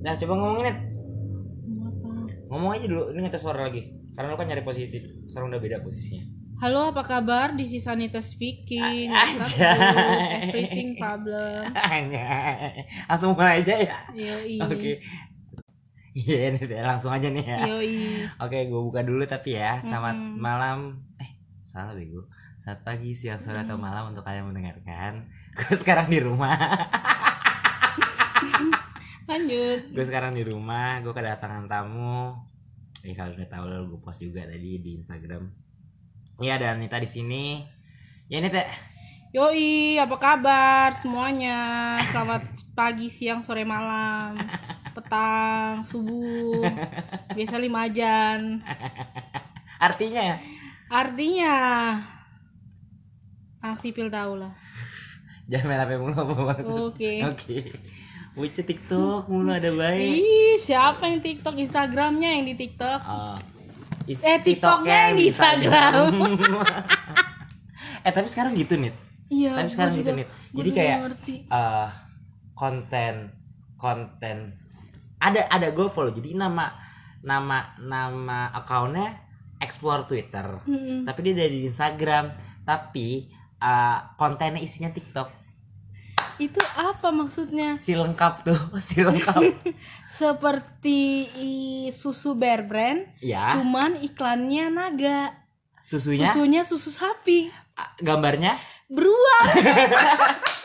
Nah, coba ngomongin Net. Ngomong aja dulu, ini ngetes suara lagi. Karena lu kan nyari posisi sekarang udah beda posisinya. Halo, apa kabar? This is Anita speaking. Aja. Everything problem. Langsung mulai aja ya. Yoi. Oke. Iya, Net, ya. langsung aja nih ya. Yoi. Oke, gue buka dulu tapi ya. Selamat Mm-mm. malam. Eh, salah bego. Selamat pagi, siang, sore atau Mm. malam untuk kalian mendengarkan. Gue sekarang di rumah. Lanjut. gue sekarang di rumah. Gue kedatangan tamu. Ya kalau udah tahu lalu gue post juga tadi di Instagram. Iya, ada Anita di sini. Ya Nita. Yoi, apa kabar semuanya? Selamat pagi, siang, sore, malam, petang, subuh, biasa lima jam. Artinya ya. Artinya, anak sipil tahu lah. Jangan main HP mulu apa maksud? Oke. Oke. Wuce TikTok mulu ada baik. Ih, siapa yang TikTok? Instagramnya yang di TikTok. Is- Eh, TikToknya yang di Instagram. eh tapi sekarang gitu nih. Iya. tapi sekarang gitu nih. Jadi kayak eh konten konten ada ada gue follow. Jadi nama nama nama akunnya explore Twitter. Mm-mm. Tapi dia dari Instagram. Tapi eh, kontennya isinya TikTok. Itu apa maksudnya? Si lengkap tuh, si lengkap. Seperti susu bear brand, ya, cuman iklannya naga. susunya Susunya susu sapi. gambarnya Beruang.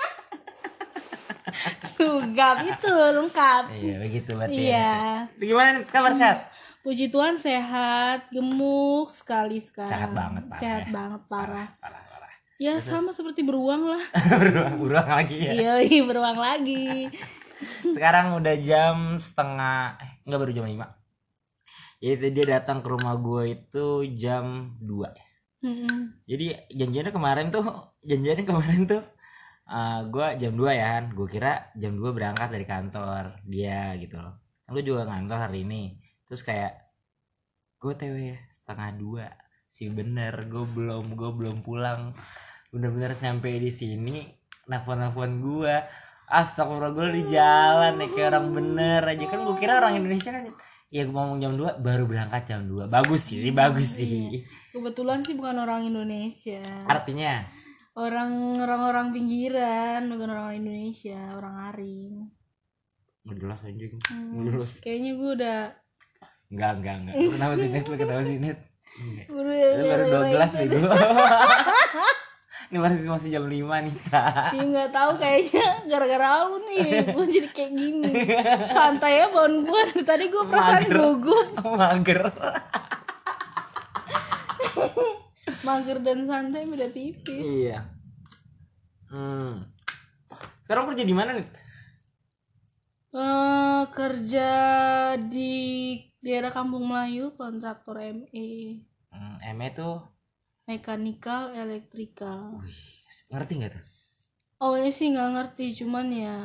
Sugap itu lengkap. Iya, begitu berarti. Iya. ya. Gimana nih kabar sehat? Puji Tuhan sehat, gemuk sekali sekarang. Sehat banget, parah Sehat ya. banget parah. Parah, Ya sama seperti beruang lah. beruang, beruang lagi ya. Iya, iya, beruang lagi. Sekarang udah jam setengah eh enggak baru jam 5. Jadi dia datang ke rumah gue itu jam 2. Mm-mm. Jadi janjiannya kemarin tuh, janjiannya kemarin tuh eh gue jam 2 ya kan. Gue kira jam 2 berangkat dari kantor dia gitu loh. Kan gue juga ngantor hari ini. Terus kayak gue ya setengah dua sih bener gue belum gue belum pulang bener-bener sampai di sini nelfon-nelfon gue astagfirullah gue di jalan nih kayak orang bener aja. Kan gue kira orang Indonesia kan ya gue ngomong jam 2 baru berangkat jam 2 bagus sih bagus sih. Kebetulan sih bukan orang Indonesia. artinya? Orang orang-orang pinggiran, bukan orang Indonesia, orang Aring. nggak jelas anjing. Hmm, jelas. Kayaknya gue udah enggak enggak enggak lu kenapa sih net? Lu kenapa sih net? Udah baru 12 nih gue ini masih masih jam 5 nih Ya nggak tahu kayaknya gara-gara lu nih gue jadi kayak gini. Santai ya pohon gue tadi gue perasaan Mager. gugup, mager mager dan santai beda tipis. iya hmm. sekarang kerja di mana nih Eh kerja di daerah Kampung Melayu kontraktor ME hmm, ME tuh mechanical electrical wih, ngerti nggak tuh? Awalnya sih nggak ngerti cuman ya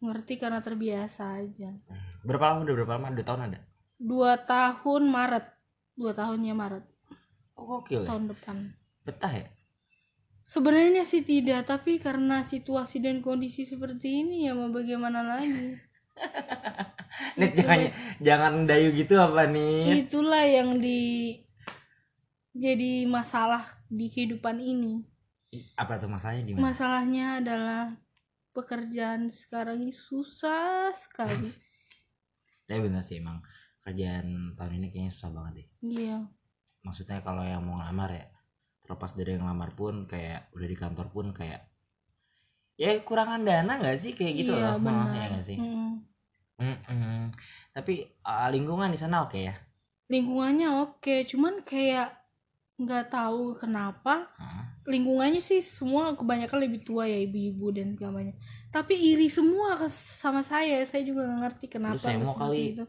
ngerti karena terbiasa aja. Berapa lama udah berapa lama? Dua tahun ada? Dua tahun Maret. Dua tahunnya Maret. Oh gokil ya? Tahun depan. Betah ya? Sebenarnya sih tidak tapi karena situasi dan kondisi seperti ini ya mau bagaimana lagi? Net Itu jangan jangan dayu gitu apa nih? Itulah yang di jadi masalah di kehidupan ini apa tuh masalahnya di Masalahnya adalah pekerjaan sekarang ini susah sekali. tapi bener sih emang kerjaan tahun ini kayaknya susah banget deh Iya. maksudnya kalau yang mau ngelamar ya terlepas dari yang ngelamar pun kayak udah di kantor pun kayak ya kurangan dana nggak sih kayak gitu iya, loh benar. ya nggak sih Mm. Mm-mm. tapi uh, lingkungan di sana oke ya Lingkungannya oke, cuman kayak nggak tahu kenapa Hah? lingkungannya sih semua kebanyakan lebih tua ya ibu-ibu dan segalanya. Tapi iri semua sama saya, saya juga nggak ngerti kenapa. semok seperti kali. Itu.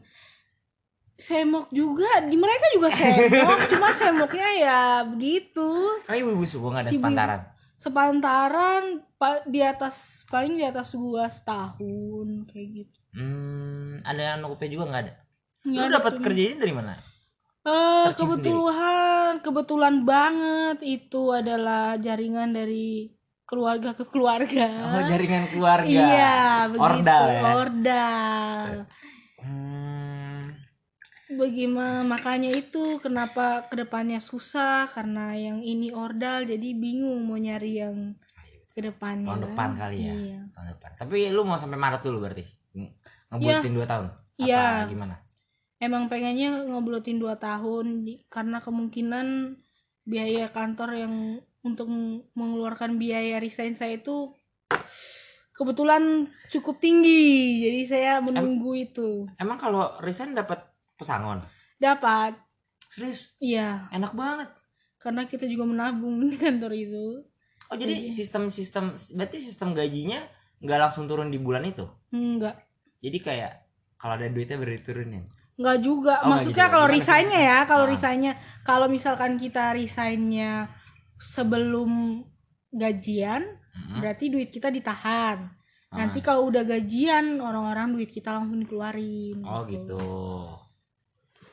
Semok juga, di mereka juga semok, cuma semoknya ya begitu. oh ibu-ibu semua nggak ada Si sepantaran sepantaran pa- di atas paling di atas gua setahun kayak gitu hmm, ada yang juga nggak ada Nggak lu dapat tuh. kerja ini dari mana Searching kebetulan kebetulan banget itu adalah jaringan dari keluarga ke keluarga. Oh jaringan keluarga. Iya begitu. Ordal ya? ordal. Bagaimana makanya itu kenapa ke depannya susah karena yang ini ordal jadi bingung mau nyari yang ke depannya Tahun kan. depan kali ya. iya. tahun depan. Tapi lu mau sampai Maret dulu berarti? Nge- ngebutin dua tahun? Apa Iya. gimana emang pengennya ngeblotin dua tahun di- karena kemungkinan biaya kantor yang untuk meng- mengeluarkan biaya resign saya itu kebetulan cukup tinggi. Jadi saya menunggu itu. Emang kalau resign dapat pesangon? Dapat. Serius? Iya. Enak banget. Karena kita juga menabung di kantor itu. Oh jadi sistem sistem berarti sistem gajinya nggak langsung turun di bulan itu? Enggak. Jadi kayak kalau ada duitnya baru diturunin enggak juga. Oh, maksudnya kalau resignnya ya kalau Ah. resignnya kalau misalkan kita resignnya sebelum gajian Mm-mm. berarti duit kita ditahan. Ah. nanti kalau udah gajian orang-orang duit kita langsung dikeluarin oh gitu.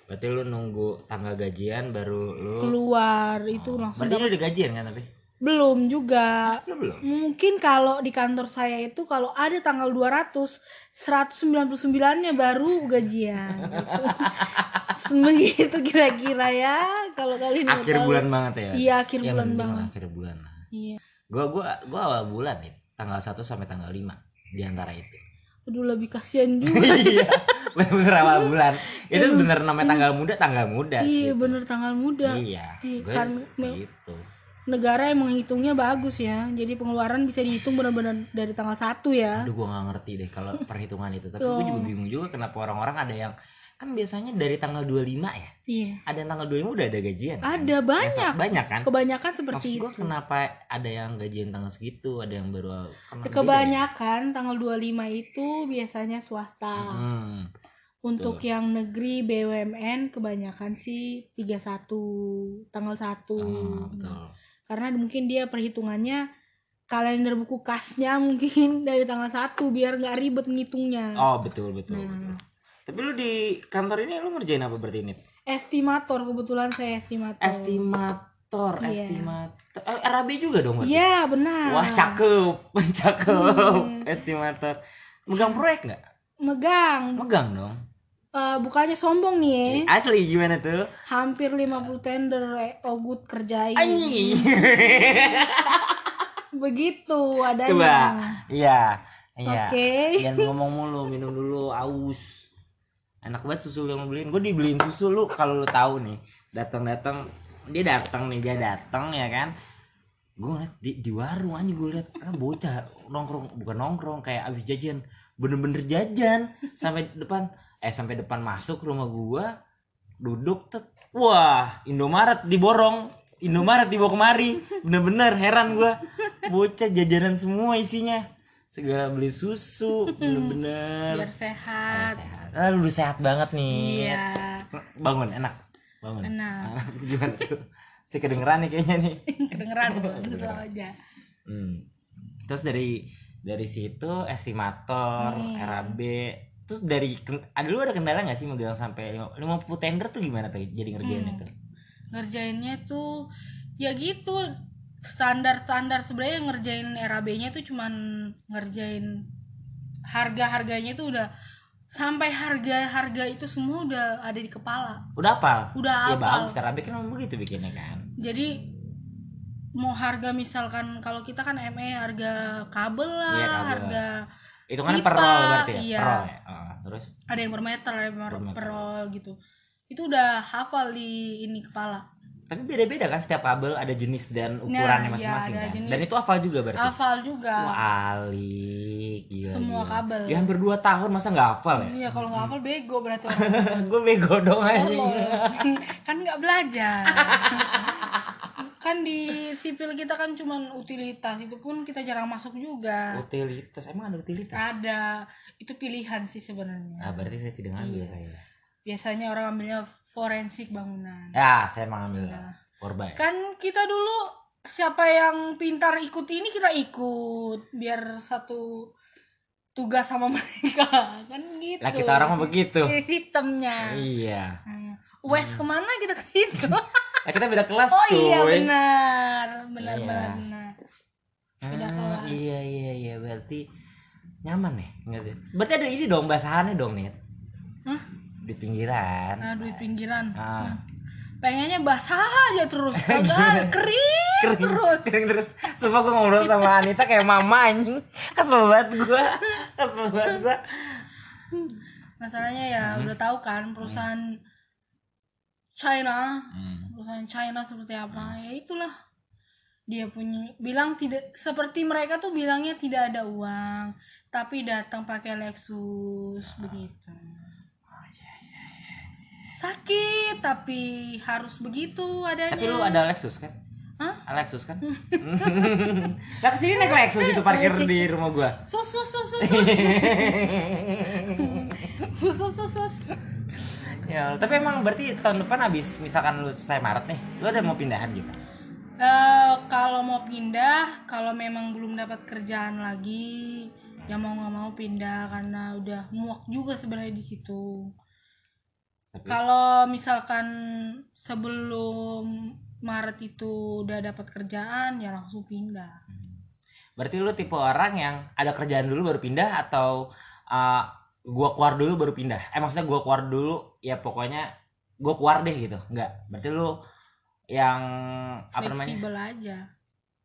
berarti lu nunggu tanggal gajian baru lu keluar itu Oh, langsung berarti udah gajian kan tapi belum juga. Lu belum mungkin kalau di kantor saya itu kalau ada tanggal 200 199 nya baru gajian. Gitu. begitu kira-kira ya kalau kalian akhir tahu. bulan banget ya? Iya akhir Ya, bulan banget. akhir bulan. Iya. Gua gua gua awal bulan nih tanggal 1 sampai tanggal 5 di antara itu. Aduh lebih kasihan juga. Iya bener awal bulan. Itu bener namanya tanggal muda tanggal muda iya gitu. bener tanggal muda. Iya Iya, gue kan, gitu negara emang hitungnya bagus ya. Jadi pengeluaran bisa dihitung benar-benar dari tanggal 1 ya. Aduh gua nggak ngerti deh kalau perhitungan itu. Tapi gua juga Oh. bingung juga kenapa orang-orang ada yang kan biasanya dari tanggal 25 ya? Iya. Ada yang tanggal 25 udah ada gajian kan? ada banyak. Biasa- banyak kan? Kebanyakan seperti Maksud gua itu. kenapa ada yang gajian tanggal segitu ada yang baru beda ya? kebanyakan tanggal 25 itu biasanya swasta. Hmm. untuk betul. yang negeri BUMN kebanyakan sih 31 tanggal 1 Oh, betul karena mungkin dia perhitungannya kalender buku kasnya mungkin dari tanggal 1 biar nggak ribet ngitungnya. Oh betul betul, Nah. betul. tapi lu di kantor ini lu ngerjain apa berarti ini estimator kebetulan saya estimator. Estimator Iya. estimator. Eh, RAB juga dong iya benar. Wah cakep cakep. Hmm. estimator. Megang proyek nggak? Megang. Megang dong Eh, bukannya sombong nih ya? Asli gimana tuh? Hampir 50 tender eh, Ogut kerjain. Anjing. Begitu adanya. Coba. Iya. Iya. Oke. jangan ngomong mulu minum dulu aus. Enak banget susu yang mau beliin. Gue dibeliin susu lu kalau lu tahu nih datang datang dia datang nih dia datang ya kan? Gue ngeliat di, di warung aja gue liat ah, bocah nongkrong bukan nongkrong kayak abis jajan bener-bener jajan sampai depan eh sampai depan masuk rumah gua duduk tet. Wah Indomaret diborong Indomaret dibawa kemari. Bener-bener heran gua. Bocah jajanan semua isinya. Segala beli susu bener-bener. Biar sehat. Sehat. Ah, lu sehat banget nih. Iya. Bangun enak. Bangun. Enak. Gimana tuh? Si kedengeran nih kayaknya nih. Kedengeran Kedengeran. aja. Hmm. Terus dari dari situ estimator, Hmm. RAB, terus dari ada lu ada kendala nggak sih megang sampai lima- 50 tender tuh gimana tuh jadi ngerjain Hmm. itu? ngerjainnya tuh ya gitu standar standar sebenarnya ngerjain RAB-nya tuh cuman ngerjain harga harganya tuh udah sampai harga harga itu semua udah ada di kepala Udah apa? udah Ya hafal bagus, RAB kan memang begitu bikinnya kan. jadi mau harga misalkan kalau kita kan ME harga kabel lah Iya, kabel. harga Itu kan per roll berarti ya? iya. Per roll ya? Ah, terus ada yang per meter ada yang per, Per meter. per roll gitu itu udah hafal di ini kepala tapi beda-beda kan setiap kabel ada jenis dan ukurannya iya, masing-masing kan. jenis. Dan itu hafal juga berarti. hafal juga Wah, alik, gila. Semua gila. kabel. Ya hampir 2 tahun masa nggak hafal ya? iya kalau nggak hafal bego berarti Gue bego dong aja. Kan nggak belajar kan di sipil kita kan cuman utilitas itu pun kita jarang masuk juga Utilitas, emang ada utilitas? ada itu pilihan sih sebenarnya Ah, berarti saya tidak ngambil Iya. kayaknya. biasanya orang ambilnya forensik bangunan Ya, saya emang ngambil Iya. korban. kan kita dulu siapa yang pintar ikut ini kita ikut biar satu tugas sama mereka kan gitu Lah kita orang begitu. Sistemnya Iya. Hmm. Wes ke mana kita ke situ Lah kita beda kelas, oh cuy. iya benar benar Iya. benar benar beda Ah, kelas. Iya, iya, iya, berarti nyaman ya? Nggak sih? Berarti ada ini dong bahasannya dong, Nit. Hah? di pinggiran nah duit pinggiran Ah. Nah, pengennya basah aja terus kagak kering, kering terus kering terus sumpah gue ngobrol sama Anita kayak mama anjing kesel banget gue kesel banget gue masalahnya ya Hmm. udah tahu kan perusahaan China hmm. China seperti apa hmm. ya itulah dia punya bilang tidak seperti mereka tuh bilangnya tidak ada uang tapi datang pakai Lexus oh. begitu ah, iya, iya, iya, sakit tapi harus begitu adanya tapi lu ada Lexus kan Hah? Ah, Lexus kan? nah ke sini naik Lexus itu parkir di rumah gua. Sus sus sus sus. sus sus sus. sus ya tapi emang berarti tahun depan habis misalkan lu selesai Maret nih lu ada mau pindahan gitu? Eh, kalau mau pindah kalau memang belum dapat kerjaan lagi ya mau nggak mau pindah karena udah muak juga sebenarnya di situ. Tapi kalau misalkan sebelum Maret itu udah dapat kerjaan ya langsung pindah. Berarti lu tipe orang yang ada kerjaan dulu baru pindah atau uh, gua keluar dulu baru pindah. Eh maksudnya gua keluar dulu ya pokoknya gua keluar deh gitu. Enggak berarti lu yang apa namanya? Fleksibel aja.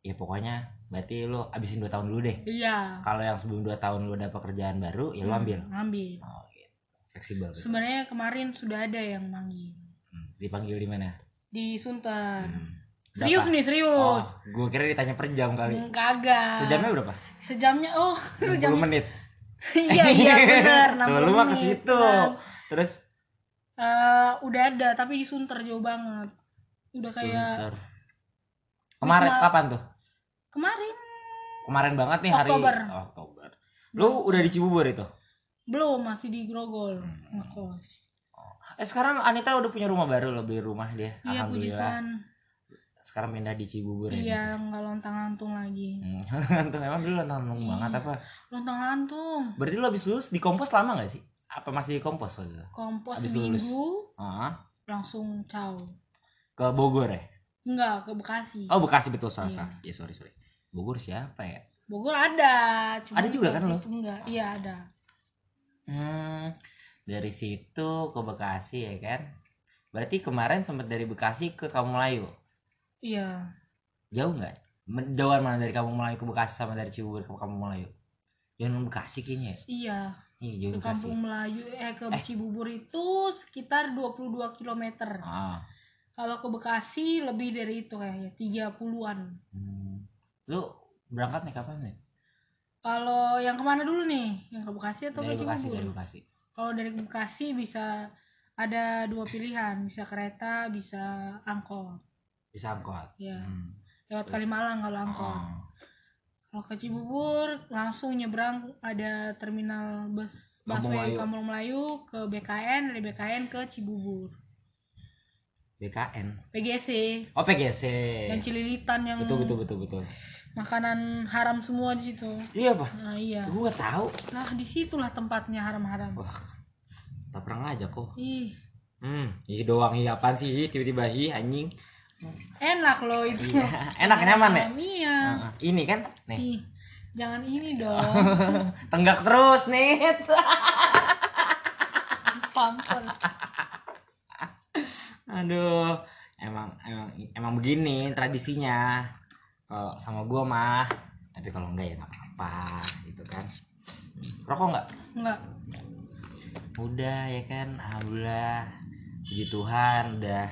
Ya pokoknya berarti lu abisin 2 tahun dulu deh. Iya. Kalau yang sebelum 2 tahun lu dapat kerjaan baru ya lu Hmm, ambil. ambil. Oh gitu. Fleksibel gitu. sebenarnya kemarin sudah ada yang manggil. Hmm, dipanggil di mana? Di Sunter. Hmm. serius Berapa? nih oh serius gua kira ditanya per jam kali. Kagak. Sejamnya berapa? Sejamnya oh 60 sejamnya menit iya iya benar Tuh, lu mah ke situ. terus Eh, udah ada tapi di Sunter jauh banget udah kayak Sunter. kemarin Wisma- kapan tuh kemarin kemarin banget nih hari Oktober. Oh, Oktober. Lu udah di Cibubur itu? belum masih di Grogol Hmm. ngekos Eh sekarang Anita udah punya rumah baru lo beli rumah dia. iya puji. Tuhan Sekarang pindah di Cibubur iya ya. nggak lontang lantung lagi Hmm. Tuh, emang dulu nonton Iya. banget apa? lontang lantung Berarti lu habis lulus di kompos lama gak sih? Apa masih di kompos waktu itu? kompos Habis lulus. Ah, langsung caw ke Bogor ya? enggak ke Bekasi Oh Bekasi betul salah Iya. salah. Ya sorry sorry. Bogor siapa ya? Bogor ada cuma Ada juga kan lo? enggak iya ada Hmm, dari situ ke Bekasi ya kan? Berarti kemarin sempat dari Bekasi ke Kamu Melayu. Iya Jauh nggak? Jauhan mana dari Kamu Melayu ke Bekasi sama dari Cibubur ke Kamu Melayu? Yang Bekasi kayaknya. ya? iya Iya, ke jauh Bekasi. Kampung Melayu eh ke Eh. Cibubur itu sekitar 22 km Ah. kalau ke Bekasi lebih dari itu kayaknya 30-an Hmm. Lu berangkat nih kapan nih? kalau yang ke mana dulu nih yang ke Bekasi atau Dari ke Bekasi, Cibubur dari Bekasi. kalau dari Bekasi bisa ada dua pilihan bisa kereta bisa angkot Bisa angkot. ya Hmm. lewat Terus? Kalimalang kalau angkot Oh. kalau ke Cibubur langsung nyebrang ada terminal bus busway Melayu. Kampung Melayu ke BKN dari BKN ke Cibubur BKN. PGC Oh, PGC. dan Cililitan yang Betul betul betul betul. makanan haram semua di situ Iya, Pak. nah iya Gua tahu. nah di situlah tempatnya haram-haram Wah. Tak pernah ngajak kok. ih Hmm, ih doang iya apaan sih? Ih, Tiba-tiba ih anjing. Enak loh itu Iya, enak nyaman ya? Iya. Ini kan nih. ih jangan ini dong Tenggak terus nih. pampel Aduh, emang emang emang begini tradisinya. Kalau sama gua mah, tapi kalau enggak ya nggak apa-apa, gitu kan. Rokok nggak? enggak Udah ya kan, alhamdulillah. Puji Tuhan udah.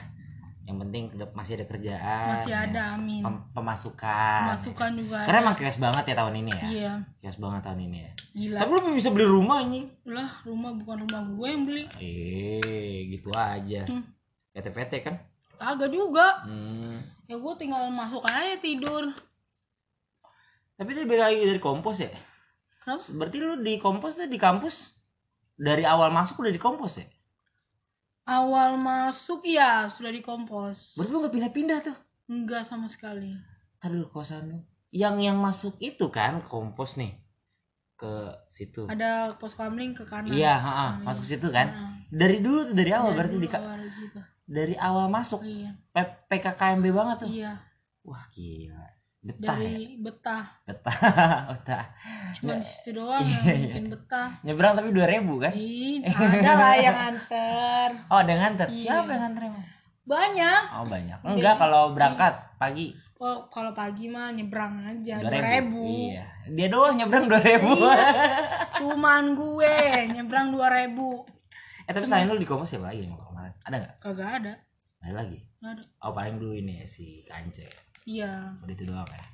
Yang penting masih ada kerjaan. masih ya. ada amin Pem- pemasukan. masukan juga ada Karena emang chaos banget ya tahun ini ya. iya Chaos banget tahun ini ya. gila Tapi lu bisa beli rumah anjing. lah rumah bukan rumah gue yang beli Eh, gitu aja. Hmm. PT-PT kan? kagak juga Hmm. ya gue tinggal masuk aja tidur Tapi dia beda lagi dari kompos ya? kenapa Berarti lu di kompos tuh di kampus dari awal masuk udah di kompos ya? Awal masuk iya sudah dikompos Berarti lu gak pindah-pindah tuh? enggak sama sekali Tadi dulu kosan lu. Yang yang masuk itu kan kompos nih ke situ. ada pos kamling ke kanan Iya, ha-ha, Nah, masuk iya. situ kan? Nah, Dari dulu tuh dari awal dari berarti di awal gitu. dari awal masuk iya P- PKKMB banget tuh. iya Wah gila. Betah ya? dari betah. Betah betah. Cuma di situ doang Iya, yang iya. bikin betah. Nyebrang tapi dua ribu kan? Ih, ada lah yang anter oh ada yang nganter? Iya. siapa yang nganter emang? Banyak. Oh banyak. Enggak kalau berangkat pagi. Oh kalau pagi mah nyebrang aja dua ribu. iya. Dia doang nyebrang dua ribu. Iya. cuman gue nyebrang dua ribu. Eh tapi selain lu di kompas siapa lagi yang kemarin ada nggak? Kagak ada. Ada lagi? Nggak ada. Oh paling dulu ini si kance iya. Udah itu doang ya?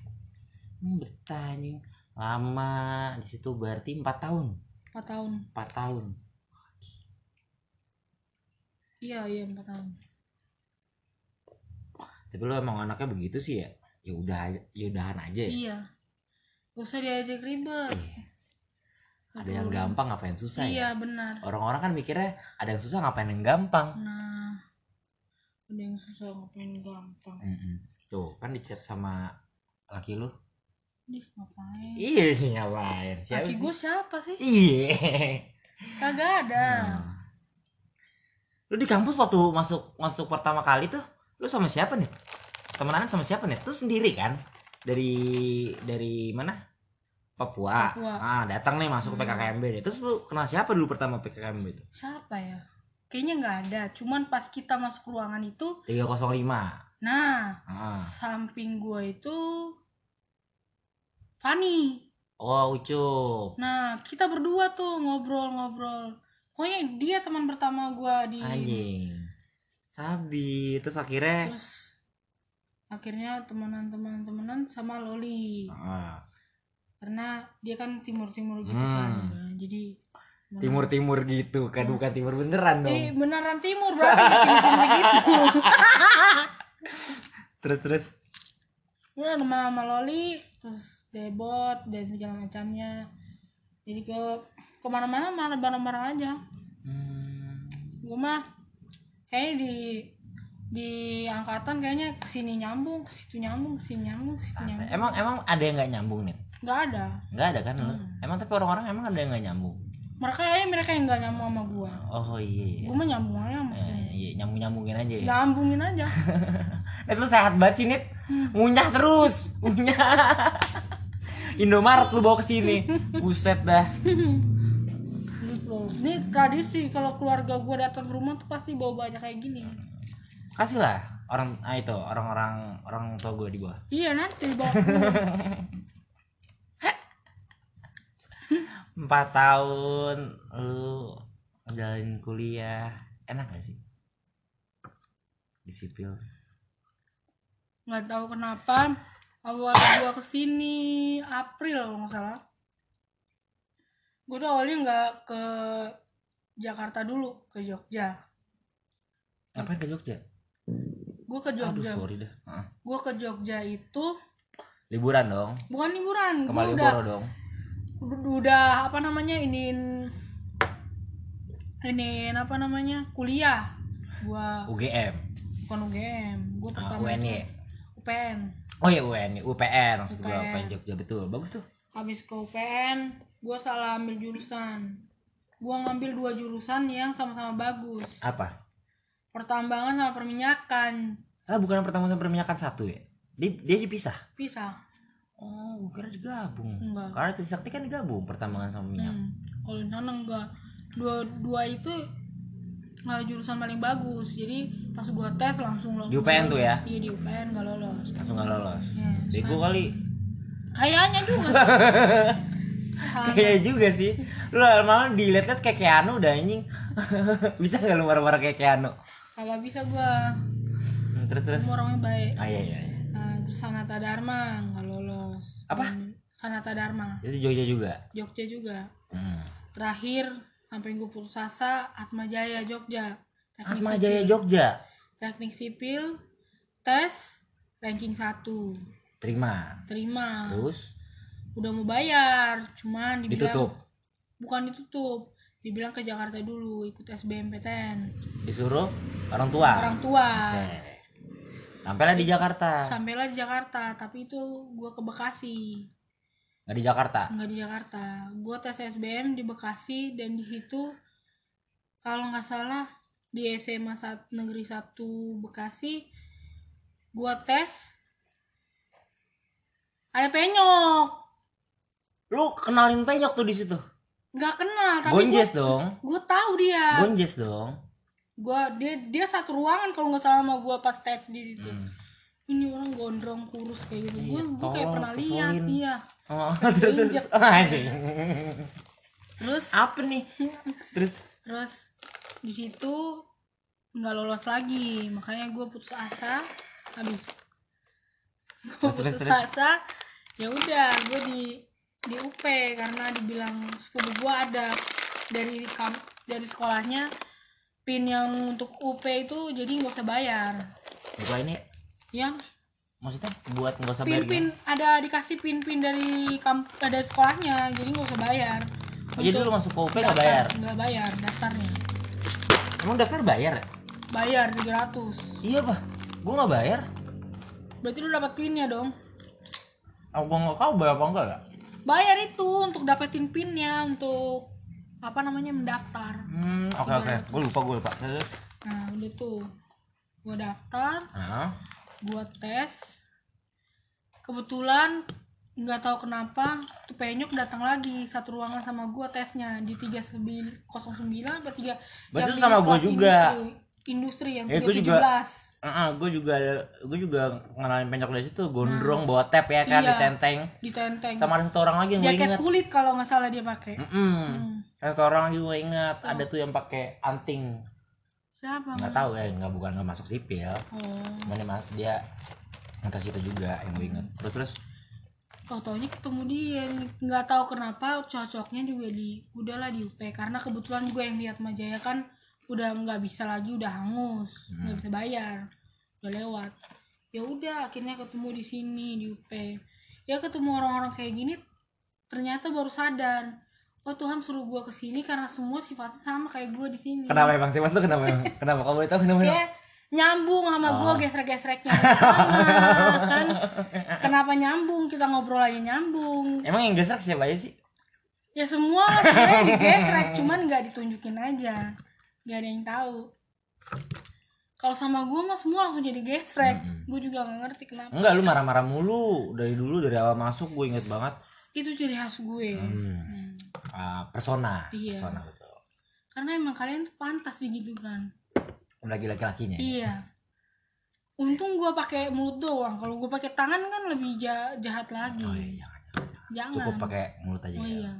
Hmm, anjing lama di situ berarti empat tahun? Empat tahun. Empat tahun. Iya iya empat tahun. Tapi lu emang anaknya begitu sih ya? Ya udah aja- ya udahan aja ya? Iya. Gak usah diajak ribet. Iya. ada yang gampang ngapain susah iya ya? benar. Orang-orang kan mikirnya ada yang susah ngapain yang gampang? Nah ada yang susah ngapain gampang. Mm-mm. tuh kan dicat sama laki lu. Dih, ngapain? Iya ngapain? Siapa laki gue siapa sih? Iya. Kagak ada. Nah. lu di kampus waktu masuk masuk pertama kali tuh lu sama siapa nih? Temenan sama siapa nih? Tuh sendiri kan? Dari dari mana? Papua, Papua. ah datang nih masuk ke Hmm. PKKMB nih terus lu kenal siapa dulu pertama PKKMB itu? Siapa ya kayaknya nggak ada. Cuman pas kita masuk ruangan itu 305 nah ah. samping gue itu Fanny oh Ucup. Nah kita berdua tuh ngobrol-ngobrol. Pokoknya dia teman pertama gue di anjing. Sabi. Terus akhirnya? Terus akhirnya temenan-temenan temenan sama Loli. Ah, karena dia kan timur-timur gitu Hmm. kan Nah, jadi timur-timur gitu kan bukan timur beneran eh dong beneran timur berarti timur-timur gitu. Terus terus? Udah sama sama Loli terus debot dan segala macamnya. Jadi ke ke mana-mana mana bareng-bareng aja. Hmm. gue mah kayaknya di di angkatan kayaknya ke sini nyambung ke situ nyambung ke sini nyambung ke situ nyambung. Emang emang ada yang nggak nyambung nih? Nggak ada. Nggak ada kan? Hmm. emang tapi orang-orang emang ada yang nggak nyambung mereka kayaknya mereka yang nggak nyambung sama gue oh iya iya. Gue mah nyambung aja sama Eh, iya nyambung nyambungin aja ya. Nyambungin aja. Itu sehat banget sih nit. Hmm. ngunyah terus ngunyah. Indomaret lu bawa ke sini. Buset dah. Gitu ini tradisi kalau keluarga gue datang ke rumah tuh pasti bawa banyak kayak gini. Kasih lah orang ah itu orang-orang orang tua gue di bawah. Iya nanti bawa pulang. Empat tahun lu ngejalanin kuliah. Enak gak sih? Di sipil nggak tahu kenapa awal gua ke sini April kalau nggak salah. Gua tuh awalnya nggak ke Jakarta dulu ke Jogja. Ngapain ke Jogja? Gua ke aduh Jogja sorry dah gua ke Jogja itu liburan dong. Bukan liburan ke gua udah dong udah, apa namanya ini ini apa namanya kuliah. Gua UGM bukan UGM gua Ah, pertama UNY itu UPN oh ya UNY UPN maksud UPN. UPN Jogja betul. Bagus tuh. Habis ke UPN gue salah ambil jurusan. Gue ngambil dua jurusan yang sama-sama bagus. Apa? Pertambangan sama perminyakan. Ah bukan pertama sama perminyakan satu ya? Dia, dia dipisah? Pisah oh gue kira digabung. Enggak. Karena Trisakti kan digabung pertambangan sama minyak. Hmm. kalau di sana enggak. Dua dua itu nggak jurusan paling bagus. Jadi pas gue tes langsung lolos. Di UPN tuh ya? iya di UPN nggak lolos. Langsung gak lolos. Ya, bego sa- kali. Kayaknya juga kayak juga sih. Lu lama-lama dilihat-lihat kayak Keanu udah anjing. Bisa gak lu marah-marah kayak Keanu? Kalau bisa gue Hmm, terus terus. Orangnya baik. Ah iya iya iya. Nah, terus Sanata lolos Apa? Sanata Dharma. Itu Jogja juga? Jogja juga. Hmm. terakhir sampai gue putus asa Atma Jaya Jogja. Teknik Atma sipil. Jaya Jogja? Teknik sipil tes ranking 1 terima. Terima. Terus? Udah mau bayar cuman dibilang ditutup? Bukan ditutup. Dibilang ke Jakarta dulu ikut SBMPTN disuruh orang tua? Orang tua. Oke. Sampailah di Jakarta sampailah di Jakarta tapi itu gue ke Bekasi nggak di Jakarta nggak di Jakarta gue tes SBM di Bekasi dan di situ kalau nggak salah di SMA sat- negeri 1 Bekasi gue tes ada penyok Lu kenalin penyok tuh di situ. nggak kenal tapi Gonjes dong. gue tahu dia Gonjes dong. Gue dia dia satu ruangan kalau nggak salah sama gue pas tes di situ Hmm. ini orang gondrong kurus kayak gitu gue Iya, gue kayak pernah lihat iya Oh, terus terus. Injek. Oh, terus Apa nih? Terus terus di situ nggak lolos lagi makanya gue putus asa habis gue putus terus. asa ya udah gue di di UP karena dibilang sepupu gue ada dari kam dari sekolahnya pin yang untuk UP itu jadi nggak usah bayar. Gua ini. Yang maksudnya buat nggak usah bayar pin-pin ada dikasih pin-pin dari kamp ada sekolahnya jadi nggak usah bayar. Oh, jadi lu masuk ke UP nggak bayar? nggak bayar daftarnya. Emang daftar bayar ya? bayar 300 Iya pak, gua nggak bayar. berarti lu dapat pinnya dong. Aku nggak tahu bayar apa enggak ya? bayar itu untuk dapetin pinnya untuk apa namanya mendaftar Hmm, oke oke. Bayar. Gua lupa gua lupa. Terus? nah udah tuh gua daftar Nah, gua tes kebetulan nggak tahu kenapa tuh penyok datang lagi satu ruangan sama gua tesnya di 3909 atau 3 Berarti yang sama di gua kelas juga. industri, industri yang Eh, 317 gua juga. Uh, gue juga gue juga ngenalin penyok dari situ, gondrong bawa tap ya kan, Iya. ditenteng. ditenteng Sama ada satu orang lagi yang gue jaket inget. kulit kalau nggak salah dia pakai Mm-mm. Hmm. Satu orang lagi gue inget, ada tuh yang pakai anting. siapa Nggak tahu ya, nggak bukan nggak masuk sipil. oh Cuman dia, mas- dia ngetes itu juga yang gue inget. Terus terus tau taunya ketemu dia nggak tahu kenapa cocoknya juga di udahlah di UP karena kebetulan gue yang lihat Majaya kan udah nggak bisa lagi udah hangus Hmm. nggak bisa bayar udah lewat ya udah akhirnya ketemu di sini di UP ya ketemu orang-orang kayak gini ternyata baru sadar oh Tuhan suruh gue ke sini karena semua sifatnya sama kayak gue di sini kenapa emang sih mas tuh kenapa emang? kenapa kamu boleh tahu kenapa? kayak nyambung sama Oh. gue gesrek-gesreknya sama kan kenapa nyambung kita ngobrol aja nyambung Emang yang gesek siapa aja sih? ya semua sebenarnya digesrek cuman nggak ditunjukin aja nggak ada yang tahu kalau sama gue mah semua langsung jadi gesrek Mm-mm. gue juga nggak ngerti kenapa Enggak, lu marah-marah mulu dari dulu dari awal masuk gue inget banget. itu ciri khas gue Hmm. Hmm. Ah, persona, Iya. persona betul. karena emang kalian tuh pantas digitukan Lagi laki-lakinya. ya? iya untung gue pakai mulut doang kalau gue pakai tangan kan lebih ja- jahat lagi Oh iya, jangan, jangan. jangan Cukup pakai mulut aja oh ya. iya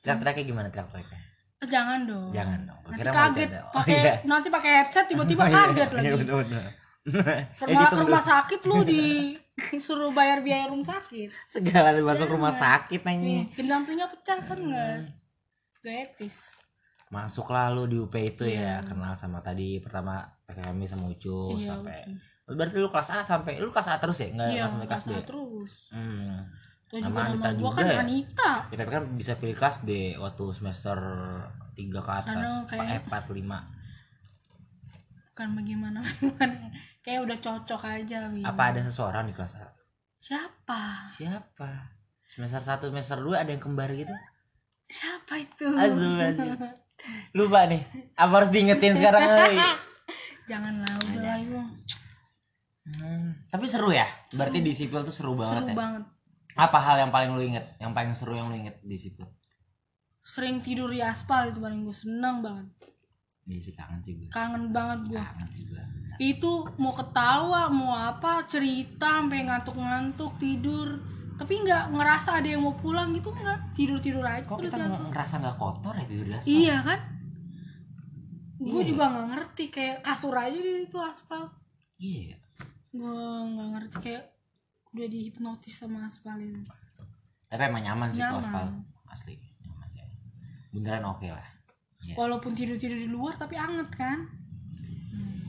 Teriak-teriaknya gimana teriak-teriaknya? Eh, jangan dong Jangan dong. Nanti kira kaget. Oh, pakai iya. nanti pakai headset tiba-tiba Oh, iya, kaget iya, lagi malah gitu, ke rumah sakit lu disuruh bayar biaya rumah sakit. Segala masuk rumah sakit Nih, anjing. gendang telinga pecah kan enggak? Hmm. Gak etis. Masuk lalu di UP itu ya, Iya. kenal sama tadi pertama PKM sama Ucu Iya, sampai Berarti lu kelas A sampai lu kelas A terus ya? Enggak Iya, sampai kelas B. A terus. Hmm. Tuh Nama juga Anita nama gua juga kan ya? Anita. Ya, tapi kan bisa pilih kelas B waktu semester 3 ke atas. Karena kayak- Eh, 4 5. Bukan bagaimana bagaimana. Kayak udah cocok aja, Win. Apa ada seseorang di kelas A? Siapa? Siapa? Semester 1 semester 2 ada yang kembar gitu? Siapa itu? Aduh, aduh. Lupa nih. Apa harus diingetin sekarang? Jangan lah, udah lah. Hmm, tapi seru ya. Berarti di sipil tuh seru banget Seru ya. banget. Apa hal yang paling lu inget? Yang paling seru yang lu inget di sipil? Sering tidur di aspal itu paling gue seneng banget. Iya sih kangen sih gue. Kangen banget gue. Kangen sih gue. itu mau ketawa mau apa cerita sampai ngantuk-ngantuk tidur tapi nggak ngerasa ada yang mau pulang gitu nggak tidur tidur aja Kok kita ngerasa nggak kotor ya tidur di aspal? iya kan gue Iya. juga nggak ngerti kayak kasur aja di itu aspal Iya. gue nggak ngerti kayak udah dihipnotis sama aspal itu Tapi emang nyaman sih tuh Nyaman. aspal. Asli. Nyaman sih. Beneran oke lah. Iya. walaupun tidur tidur di luar tapi anget kan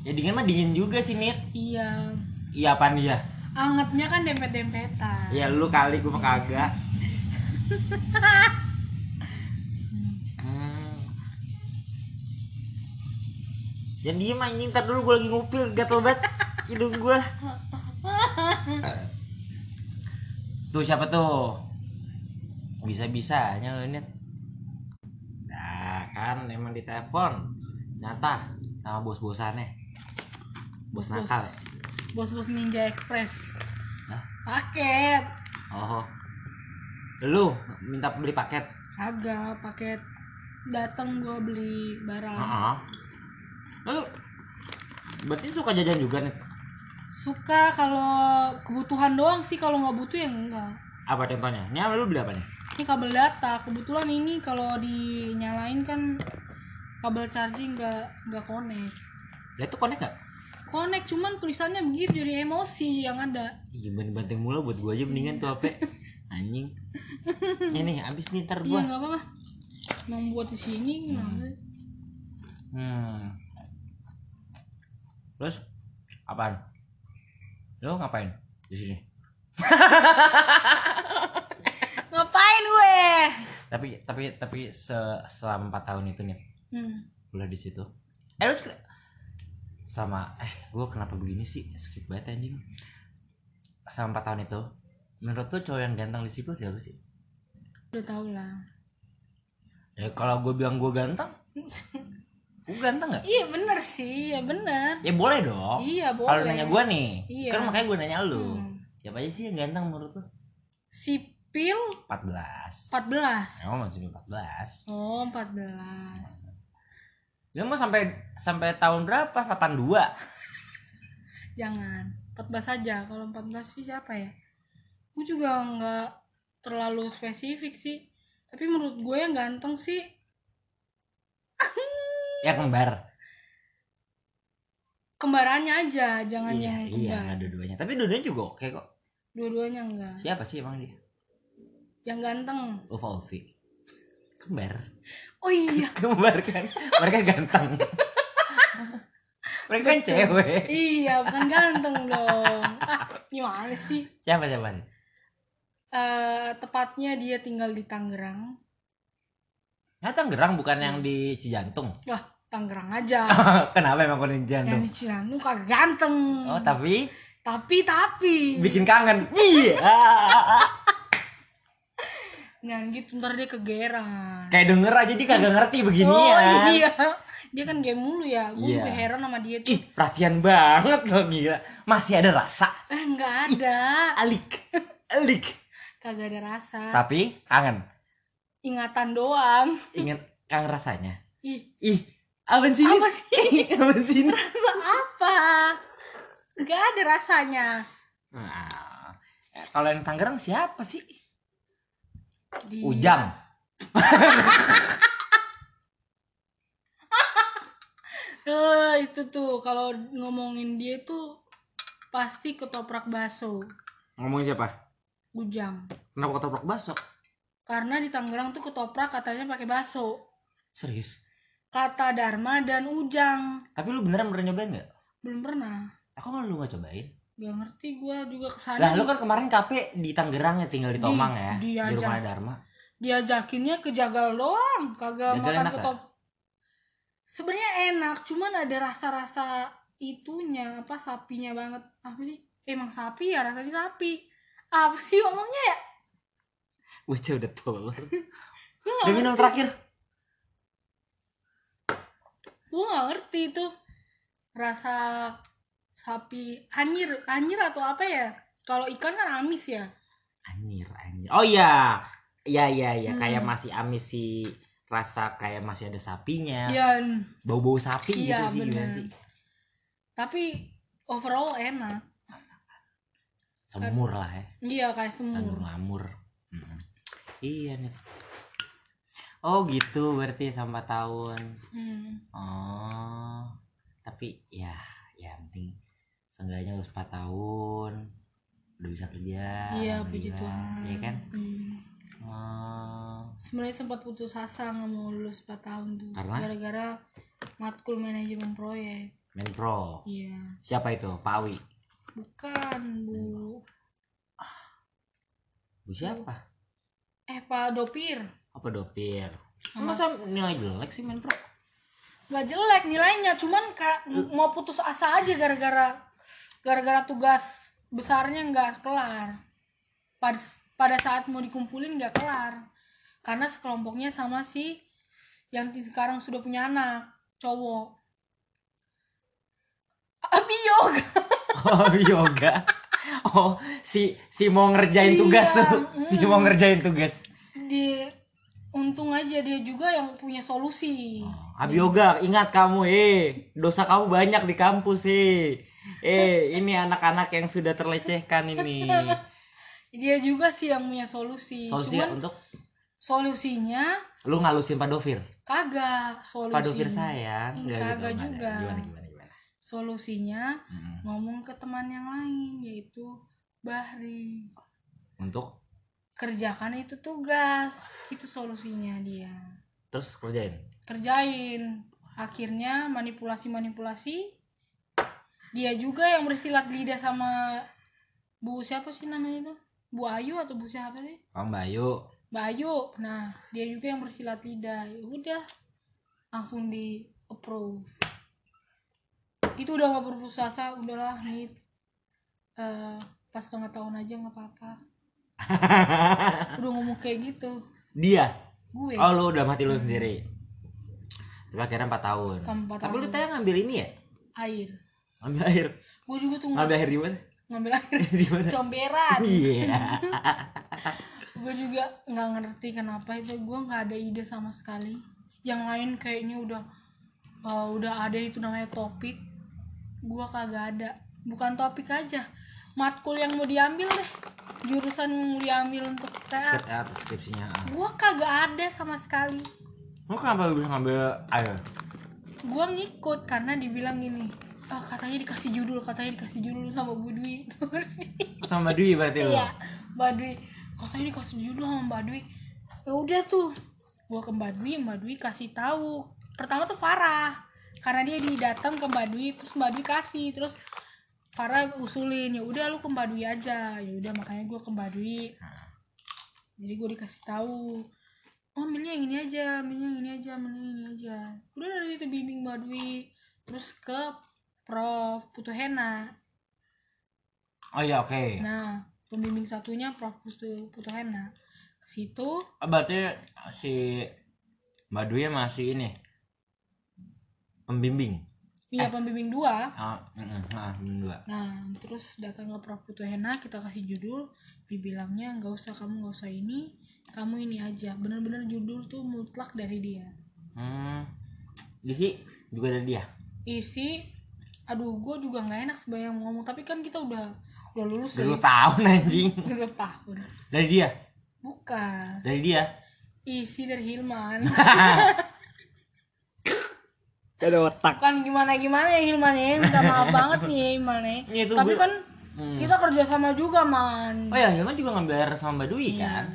Ya dingin mah dingin juga sih, Nit. iya Iya apaan dia? angetnya kan dempet dempetan Ya lu kali gue mah kagak. Hmm. Jangan diem anjing, ntar dulu gue lagi ngupil gatel banget hidung gue. Tuh siapa tuh? Bisa-bisanya ini. Nah kan emang di telepon. Nyata sama bos-bosannya. Bos Bos-bos. nakal. bos-bos ninja express Hah? paket oh lu minta beli paket Kagak paket datang gua beli barang. Heeh. lu berarti suka jajan juga nih Suka kalau kebutuhan doang sih kalau nggak butuh ya enggak. apa contohnya ini lu beli apa nih Ini kabel data. Kebetulan ini kalau dinyalain kan kabel charging nggak nggak connect. ya itu konek gak Connect cuman tulisannya begitu jadi emosi yang ada. gimana banting mula buat gua aja mendingan tuh HP anjing ini abis nih ntar Iya gua nggak apa-apa. Mau buat di sini gimana? sih? hmm terus apaan lu ngapain di sini Ngapain gue? tapi tapi tapi se selama empat tahun itu nih Hmm. kuliah di situ eh lu sama eh gue kenapa begini sih skip banget anjing selama empat tahun itu menurut tuh cowok yang ganteng di sipil siapa sih Udah tau lah. ya kalau gue bilang gue ganteng gue ganteng nggak Iya bener sih, ya bener. ya boleh dong Iya boleh. kalau nanya gue nih Iya. kan makanya gue nanya lu Hmm. siapa aja sih yang ganteng menurut lu Sipil 14 14. emang masih 14 Oh 14. Lu mau sampai sampai tahun berapa? 82. Jangan. 14 saja. Kalau 14 sih siapa ya? Gue juga nggak terlalu spesifik sih. Tapi menurut gue yang ganteng sih Ya kembar. kembarannya aja, jangan iya, yang iya, kembar. nggak dua-duanya. Tapi dua-duanya juga oke kok. Dua-duanya enggak. Siapa sih emang dia? Yang ganteng. Ufa Ulfi. Kembar. Oh iya. Kembar kan. Mereka ganteng. Mereka kan cewek. iya, bukan ganteng dong. Ah, gimana sih? Siapa siapa? Eh, tepatnya dia tinggal di Tangerang. Nah, Tangerang bukan yang di Cijantung. Wah, Tangerang aja. Kenapa emang kalau di yang Cijantung? di Cirandu kagak ganteng. Oh, tapi tapi tapi bikin kangen. Iya. Nah gitu ntar dia kegeran. Kayak denger aja dia kagak ngerti beginian. Oh iya. Dia kan game mulu ya. Gue Iya. juga heran sama dia tuh. Ih, perhatian banget loh gila. Masih ada rasa. Eh nggak ada. Alik. Alik. Kagak ada rasa. Tapi kangen. Ingatan doang. Ingat kangen rasanya. Ih, Ih, apa sih? apa sih? apa sih? Rasa apa? Nggak ada rasanya. Nah, kalau yang Tangerang siapa sih? Dia- Ujang. Eh itu tuh kalau ngomongin dia tuh pasti ketoprak bakso. Ngomongin siapa? Ujang. Kenapa ketoprak bakso? Karena di Tangerang tuh ketoprak katanya pakai bakso. Serius? Kata Dharma dan Ujang. Tapi lu beneran pernah nyobain nggak? Belum pernah. Aku malah lu nggak cobain. Gak ngerti gue juga ke sana. Lah lu kan kemarin KP di Tangerang ya tinggal di Di- Tomang ya, di di rumah Dharma. diajakinnya ke Jagal doang, kagak Jagal makan ketop. Sebenarnya enak, cuman ada rasa-rasa itunya apa sapinya banget. Apa sih? Emang sapi ya rasanya sapi. Apa sih ngomongnya ya? Wajah udah. Gue Udah minum terakhir. Gue gak ngerti itu rasa sapi anjir anjir atau apa ya? Kalau ikan kan amis ya. Anjir, anjir. Oh iya. Iya, iya, iya. Hmm. Kayak masih amis sih. Rasa kayak masih ada sapinya. Ya, Bau-bau sapi Iya, gitu sih gimana bener. sih? tapi overall enak. Semur lah ya. Iya kayak semur. ngamur. Mm-mm. Iya nih. Oh gitu berarti sama tahun. Hmm. Oh. Tapi ya, ya penting seenggaknya lu 4 tahun udah bisa kerja. Iya, puji. Tuhan. Iya kan? Hmm. Oh. Sebenarnya sempat putus asa nggak mau lulus 4 tahun tuh. Karena? Gara-gara matkul manajemen proyek. Menpro. Iya. Siapa itu? Pak Awi. Bukan, Bu. Bu siapa? Eh, Pak Dopir. Apa dopir? Masa nilai jelek sih Menpro? Nggak jelek nilainya, cuman ka- mau putus asa aja gara-gara gara-gara tugas besarnya nggak kelar. Pada pada saat mau dikumpulin nggak kelar. Karena sekelompoknya sama si yang sekarang sudah punya anak, cowok. Abi yoga. Oh yoga. oh si si mau ngerjain tugas Iya, tuh si mau mm. ngerjain tugas. Di untung aja dia juga yang punya solusi. Abioga ingat kamu eh. Dosa kamu banyak di kampus eh. Eh ini anak-anak yang sudah terlecehkan ini. Dia juga sih yang punya solusi. Solusi cuman untuk? solusinya lu ngalusin Pak Dovir? Kagak solusi Pak Dovir sayang. Kagak juga. gimana gimana solusinya Mm. ngomong ke teman yang lain yaitu Bahri. Untuk? Kerjakan itu tugas itu solusinya dia. Terus kerjain? Kerjain. Akhirnya manipulasi manipulasi dia juga yang bersilat lidah sama bu siapa sih namanya itu? Bu Ayu atau bu siapa sih? Om Bayu Mbak Ayu. Nah dia juga yang bersilat lidah. Ya udah langsung di approve itu udah nggak berputus asa udahlah nih eh, pas setengah tahun aja nggak apa-apa. Udah ngomong kayak gitu. Dia? Gue. Oh lu udah mati lu sendiri? Tapi akhirnya 4 tahun. Empat tapi lu tanya ngambil ini ya? Air. Ngambil air? Gue juga tuh ngambil air di mana? Ngambil air. Di mana? Comberan. Iya. Gue juga nggak ngerti kenapa itu. Gue nggak ada ide sama sekali. Yang lain kayaknya udah uh, udah ada itu namanya topik gue kagak ada bukan topik aja matkul yang mau diambil deh jurusan yang mau diambil untuk TA ya, skripsinya ah. gue kagak ada sama sekali lu kenapa lu bisa ngambil air gue ngikut karena dibilang gini oh, katanya dikasih judul katanya dikasih judul sama Bu Dwi sama Dwi berarti lu Iya, Mbak Dwi. Katanya dikasih judul sama Mbak Dwi. Ya udah tuh. Gua ke Mbak Dwi, Mbak Dwi kasih tahu. Pertama tuh Farah. Karena dia didatang ke Mbak Dwi, terus Mbak Dwi kasih, terus Farah usulin, ya udah lu ke Mbak Dwi aja. Ya udah makanya gua ke Mbak Dwi. Jadi gue dikasih tahu. Oh, milih yang ini aja, milih yang ini aja, yang ini aja. Udah dari itu bimbing Mbak Dwi. Terus ke Prof Putu Hena. oh iya oke Nah, pembimbing satunya Prof. Putu, Putu Hena. Ke situ, Ah, berarti si Mbak Dwi masih ini pembimbing iya pembimbing dua. ah mm, mm, ah, pembimbing dua Nah, terus datang ke Prof. Putu Hena, kita kasih judul. Dibilangnya nggak usah kamu nggak usah ini, kamu ini aja. Bener-bener judul tuh mutlak dari dia. hmm Gizi juga dari dia Isi, aduh, gue juga nggak enak sebanyak ngomong. Tapi kan kita udah udah lulus dari tahun anjing udah dua tahun. dari dia Bukan. dari dia Isi dari Hilman. ada otak. Bukan gimana-gimana ya Hilman ya. Minta maaf banget nih ya Hilman ya. Ini tuh Tapi gue- kan Hmm. kita kerja sama juga man. Oh ya Hilman juga ngambil air sama Mbak Dwi Iya. kan?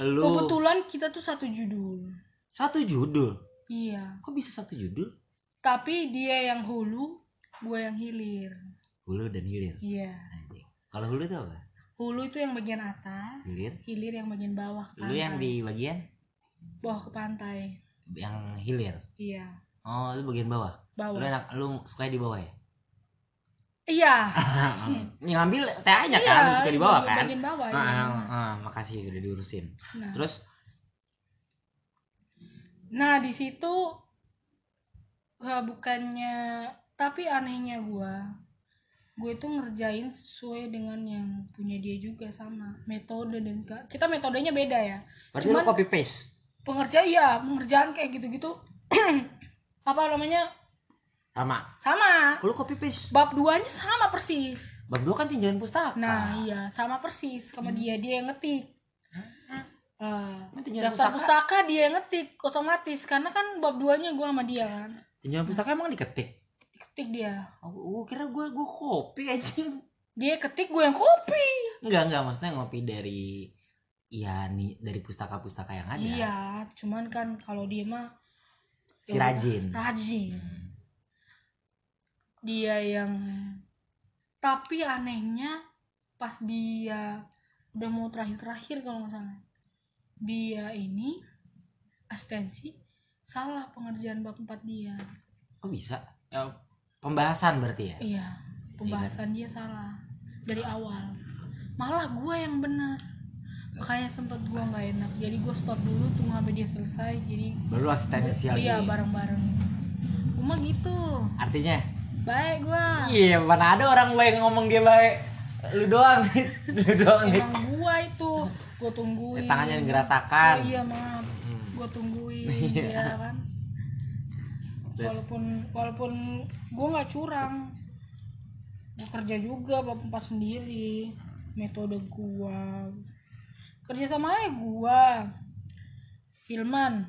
Lu. Kebetulan kita tuh satu judul. Satu judul? Iya. Kok bisa satu judul? Tapi dia yang hulu gue yang hilir. Hulu dan hilir? Iya. Anjing. kalau hulu itu apa? Hulu itu yang bagian atas hilir. hilir yang bagian bawah ke lu yang di bagian? Bawah ke pantai. Yang hilir? Iya oh itu bagian bawah? Bawah. Lu enak lu suka di bawah ya? Iya. Yang ngambil TA-nya iya kan suka di bawah bagian- kan? bagian bawah Ah, iya. ah, ah, makasih udah diurusin. Nah, terus? Nah di situ eh, bukannya tapi anehnya gue gue tuh ngerjain sesuai dengan yang punya dia juga sama metode dan segala- kita metodenya beda ya. Berarti lu Cuman- copy paste pengerjaan iya pengerjaan kayak gitu-gitu apa namanya? Sama. Sama. Lu copy paste bab duanya sama persis. Bab dua kan tinjauan pustaka. Nah iya sama persis. Sama dia dia yang ngetik. Emang tinjauan daftar pustaka? pustaka dia yang ngetik otomatis. Karena kan bab duanya gua sama dia kan. Tinjauan pustaka emang diketik? Ketik dia. Oh, gua kira gua gua kopi anjing. Dia ketik gue yang kopi. Enggak enggak. Maksudnya ngopi dari iya nih dari pustaka-pustaka yang ada. Iya cuman kan kalau dia mah si rajin. Rajin. Hmm. dia yang tapi anehnya pas dia udah mau terakhir-terakhir kalau nggak salah. Dia ini asistensi salah pengerjaan bab 4 dia. Kok bisa? Ya, pembahasan berarti ya? Iya pembahasan dia salah dari awal. Malah gue yang benar makanya sempet gue nggak enak. Jadi gue stop dulu tunggu sampai dia selesai jadi baru asistensi lagi iya bareng-bareng. Gue mah gitu. Artinya? Baik gue iya mana ada orang baik ngomong dia baik. Lu doang nih lu doang nih emang gua itu. Gua tungguin. Tangannya yang geratakan oh, iya maaf Hmm. gua tungguin Iya. ya kan. Terus? walaupun walaupun gua nggak curang. Gua kerja juga pas sendiri. Metode gua kerja sama aja gua Hilman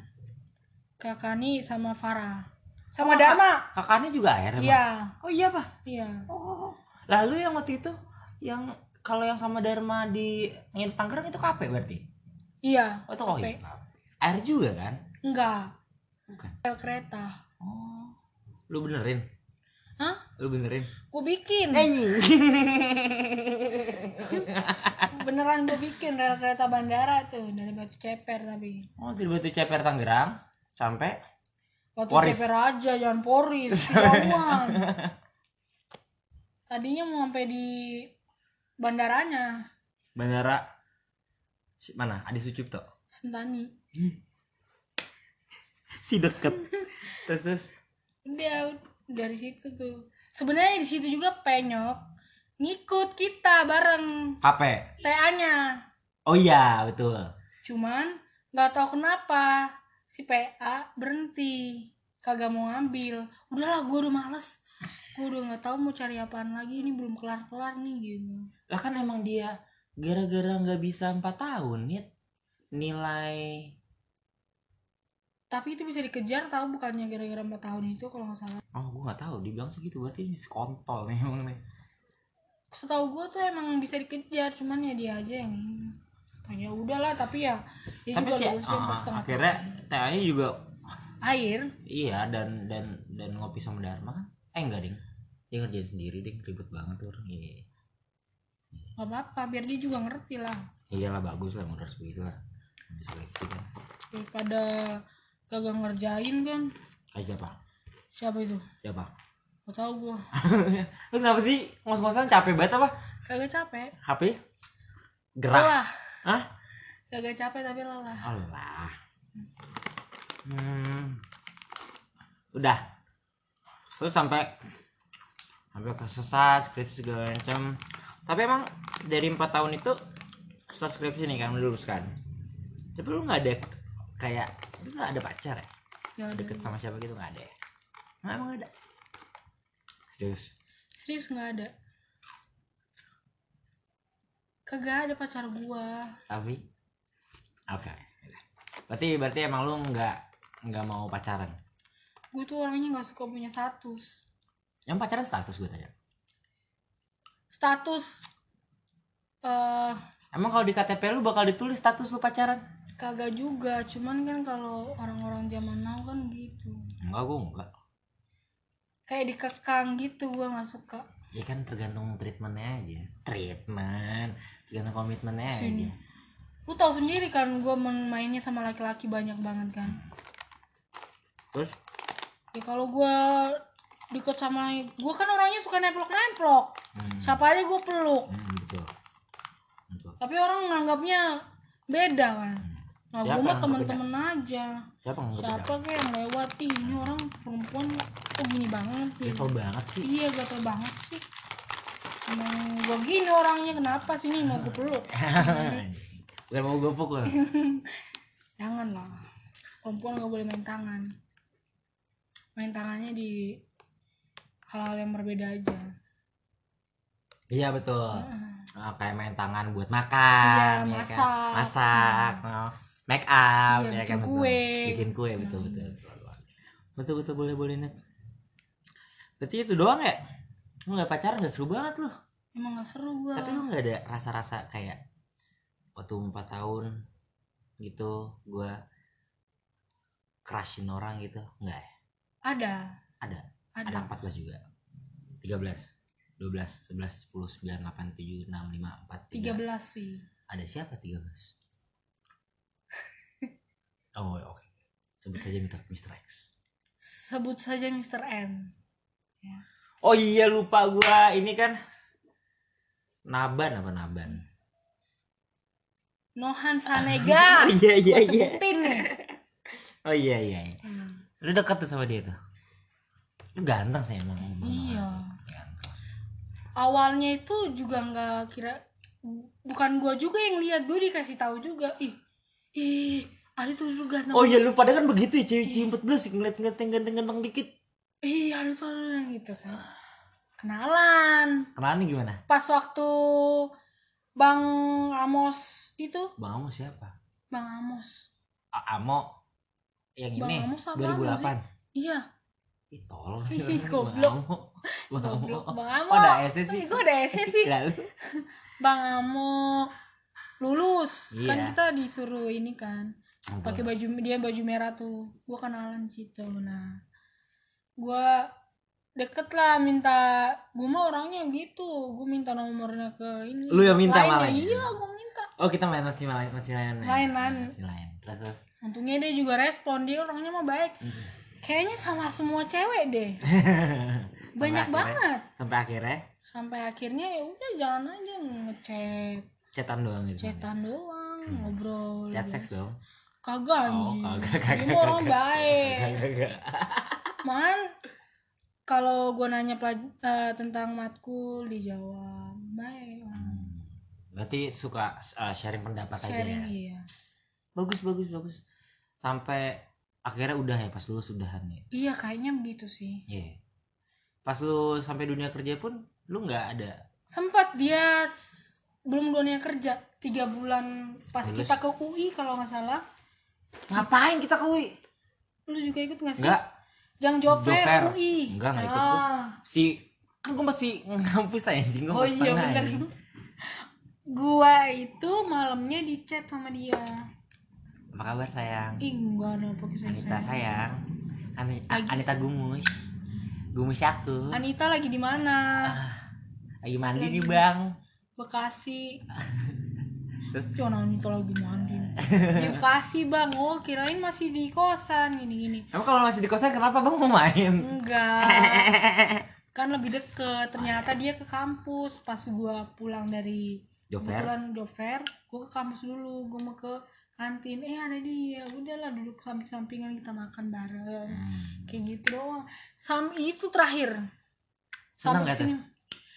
Kakani sama Farah. Sama Oh, Dharma kakaknya juga air iya. Oh iya pak iya. Oh. Lalu yang waktu itu yang kalau yang sama Dharma di di Tangerang itu kape berarti? Iya. Oh itu oh Kape. iya. Air juga kan? Enggak. Bukan. Kereta. Oh. Lu benerin hah? Lu benerin? Gua bikin. Beneran gue bikin rel kereta bandara tuh dari batu ceper tapi. Oh dari batu ceper Tangerang sampai batu Poris. ceper aja jangan poris jauhan tadinya mau sampai di bandaranya. Bandara si- mana? Adi Sucipto? Sentani. Si deket. Terus terus? Udah dari situ tuh. Sebenarnya di situ juga penyok. Ngikut kita bareng. Kape TA nya oh iya betul. Cuman nggak tahu kenapa si PA berhenti. Kagak mau ngambil. Udahlah gue udah males. Gue udah nggak tahu mau cari apaan lagi. Ini belum kelar kelar nih gitu. Lah kan emang dia gara-gara nggak bisa empat tahun nih nilai tapi itu bisa dikejar tahu bukannya gara-gara empat tahun itu kalau nggak salah. Oh gue nggak tahu. Dibilang segitu berarti ini kontol nih emang nih setahu gue tuh emang bisa dikejar cuman ya dia aja yang tanya udahlah tapi ya dia tapi juga sih setengah akhirnya. TA-nya juga air? Iya dan dan dan ngopi sama Dharma kan? Eh enggak ding. Dia ngerjain sendiri ding. Ribet banget tuh orang iya. Nggak apa-apa biar dia juga ngerti lah. Iyalah bagus lah harus begitu lah bisa seleksi kan. Daripada kagak ngerjain kan kayak siapa siapa itu? Siapa gak tau gue lu kenapa sih? Ngos-ngosan capek banget apa? Kagak capek. HP gerak lelah. Hah? kagak capek tapi lelah. Allah hmm. udah. Terus sampai sampai kesesat skripsi segala macam tapi emang dari empat tahun itu setelah skripsi nih kan meluruskan tapi lu nggak ada kayak lu nggak ada pacar ya? Ya ada. deket sama siapa gitu nggak ada ya? Nggak emang ada? Serius? Serius nggak ada. Kagak ada pacar gua. Tapi oke. Berarti berarti emang lu nggak nggak mau pacaran? Gue tuh orangnya nggak suka punya status. Yang pacaran status gue tanya? Status eh emang kalau di KTP lu bakal ditulis status lu pacaran kagak juga cuman kan kalau orang-orang zaman now kan gitu. Enggak gue enggak. Kayak dikekang gitu gua nggak suka. Ya kan tergantung treatmentnya aja. Treatment tergantung komitmennya Sini. aja lu tahu sendiri kan gua mainnya sama laki-laki banyak banget kan. Terus? Ya kalau gua deket sama gua kan orangnya suka nemplok-nemplok. Hmm, siapa aja gua peluk. Hmm, betul. Betul. Tapi orang menganggapnya beda kan nah Siapa gue mah temen-temen aja. Siapa yang siapa kayak yang lewat? Ih ini orang perempuan kok gini banget gitu Gatel banget sih. Iya gatel banget sih. Emang gue gini orangnya kenapa sih nih mau gue peluk? Bukan mau gue pukul. Jangan lah perempuan gak boleh main tangan. Main tangannya di hal-hal yang berbeda aja. Iya betul. Heeh. Oh, kayak main tangan buat makan Iya, ya masak. kan? masak oh, make up Iya, ya bikin kan? betul. kue. bikin kue betul Hmm. betul betul betul betul. Boleh boleh net berarti itu doang ya? Lu nggak pacaran nggak seru banget lu. Emang gak seru gue tapi lu nggak ada rasa-rasa kayak waktu empat tahun gitu gua crushin orang gitu nggak ya? Ada. Ada? Ada, ada 14 juga? 13 12 11 10 9 8 7 6 5 4 tiga. 3 belas sih. Ada siapa 13 oh oke sebut saja Mr. Mr. X sebut saja Mr. N oh iya lupa gua ini kan Naban apa Naban Nohan Sanega iya iya Gua iya sebutin nih oh iya iya iya. Hmm. lu dekat tuh sama dia tuh lu ganteng sih emang emang Iya. ganteng awalnya itu juga nggak kira bukan gua juga yang lihat gue dikasih tahu juga ih ih ada tuh juga ganteng Oh iya lu pada kan begitu ya cewek-cewek 14 ngeliat-ngeliat yang ganteng-ganteng dikit. ih ada tuh ada gitu kan kenalan Kenalan gimana? pas waktu bang Amos itu Bang Amo siapa? bang Amos A- Amo yang Bang ini Amos apa 2008. iya Ih tolol. Ih, Bang goblok. Amo. Bang Amo. bang Amos Oh, ada S sih. Ih, kok ada S sih Lalu. bang Amo lulus kan Iya. kita disuruh ini kan pakai baju dia baju merah tuh gua kenalan situ nah gua deket lah minta gua mah orangnya gitu gua minta nomornya ke ini Lu yang minta malah ya? iya gua minta Oh kita main masih main masih main. ya? Mainan. Masih main. Terus terus. untungnya dia juga respon dia orangnya mah baik kayaknya sama semua cewek deh banyak akhirnya- banget Sampai akhirnya sampai akhirnya ya udah jalan aja ngechat chatan doang gitu. chatan doang Hmm. ngobrol Chat seks dong. Kagak Oh, anjing kagak kagak. mah orang kagak. baik Kagak, kagak. Man, kalau gue nanya pelaj- eh, tentang matkul dijawab baik. Hmm. Berarti suka uh, sharing pendapat Sharing aja ya. iya. Bagus bagus bagus. Sampai akhirnya udah ya pas lu sudahan ya. Iya kayaknya begitu sih. Iya. Pas lu sampai dunia kerja pun lu nggak ada. Sempat dia belum dunia kerja tiga bulan pas Lulus. kita ke UI kalau nggak salah. Ngapain kita ke UI? Lu juga ikut nggak sih? Enggak, Jangan job fair fair. UI. Enggak, nggak ikut gua. Ah. si kan gue masih ngampus aja anjing gue Oh iya bener. Gua itu malamnya di chat sama dia. Apa kabar sayang? Ih enggak ada pakai saya. Anita sayang. Ani Lagi- Anita gumus. Gumus aku. Anita lagi di mana? Ah, lagi mandi Lagi. nih bang. Bekasi. Terus Jangan Anita lagi mandi. Di Bekasi bang. Oh kirain masih di kosan gini-gini. emang kalau masih di kosan kenapa bang mau main? Enggak. Kan lebih deket. Ternyata dia ke kampus. Pas gua pulang dari kebetulan job fair, gua ke kampus dulu. Gua mau ke kantin. Eh ada dia. Udahlah duduk samping-sampingan kita makan bareng. Hmm. Kayak gitu doang. Sam itu terakhir. Sampai sini.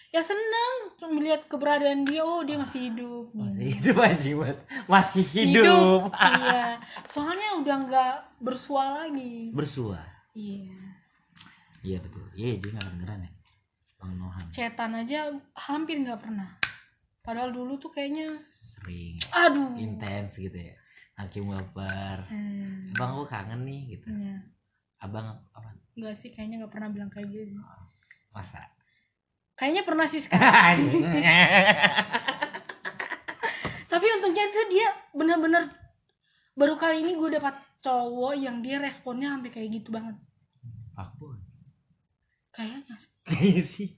Ya seneng melihat keberadaan dia. Oh dia masih hidup. Masih hidup anjing banget. Masih hidup. iya. Soalnya udah nggak bersua lagi. Bersua. Iya. Iya betul. Iya dia nggak kedengeran ya. Bang Nohan Cetan aja hampir nggak pernah. Padahal dulu tuh kayaknya, sering aduh. intens gitu ya. Hakim baper. Hmm, Bang gue kangen nih gitu. iya. Abang apa? Nggak sih, kayaknya nggak pernah bilang kayak gitu. Masa? Kayaknya pernah sih. Anjing. Tapi untungnya tuh dia bener-bener baru kali ini gue dapat cowok yang dia responnya sampai kayak gitu banget. Fuckboy. Kayaknya. sih. Kayaknya sih.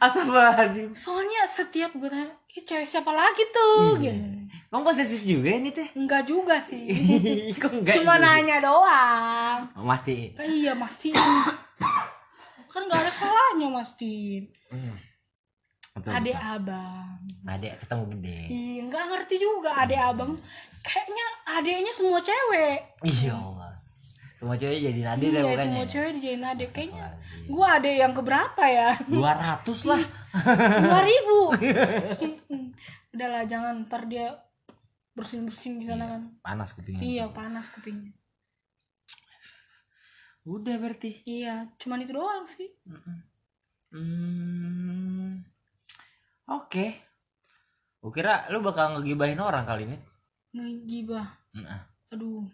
Astagfirullahaladzim. Soalnya setiap gue tanya, ih cewek siapa lagi tuh? Iya. Gitu. Kamu posesif juga ya nih teh? Enggak juga sih. Kok enggak? Cuma juga? nanya doang. Oh, iya mastiin. Kan gak ada salahnya mastiin. Hmm. Betul, Adek abang. Adek ketemu gede. Iya, nggak ngerti juga adek abang. Kayaknya adeknya semua cewek. Iya Allah. Semua cewek jadi ya iya, bukannya? semua cewek dijadiin adek. Kayaknya gua adek yang keberapa ya? 200 lah. Dua ribu. Udahlah, jangan ntar dia bersin-bersin di sana Iya, kan. Panas kupingnya. Iya, panas kupingnya. Udah berarti. Iya, cuman itu doang sih. Hmm. Oke. Gue kira lu bakal ngegibahin orang kali ini. Ngegibah. Nah, Aduh,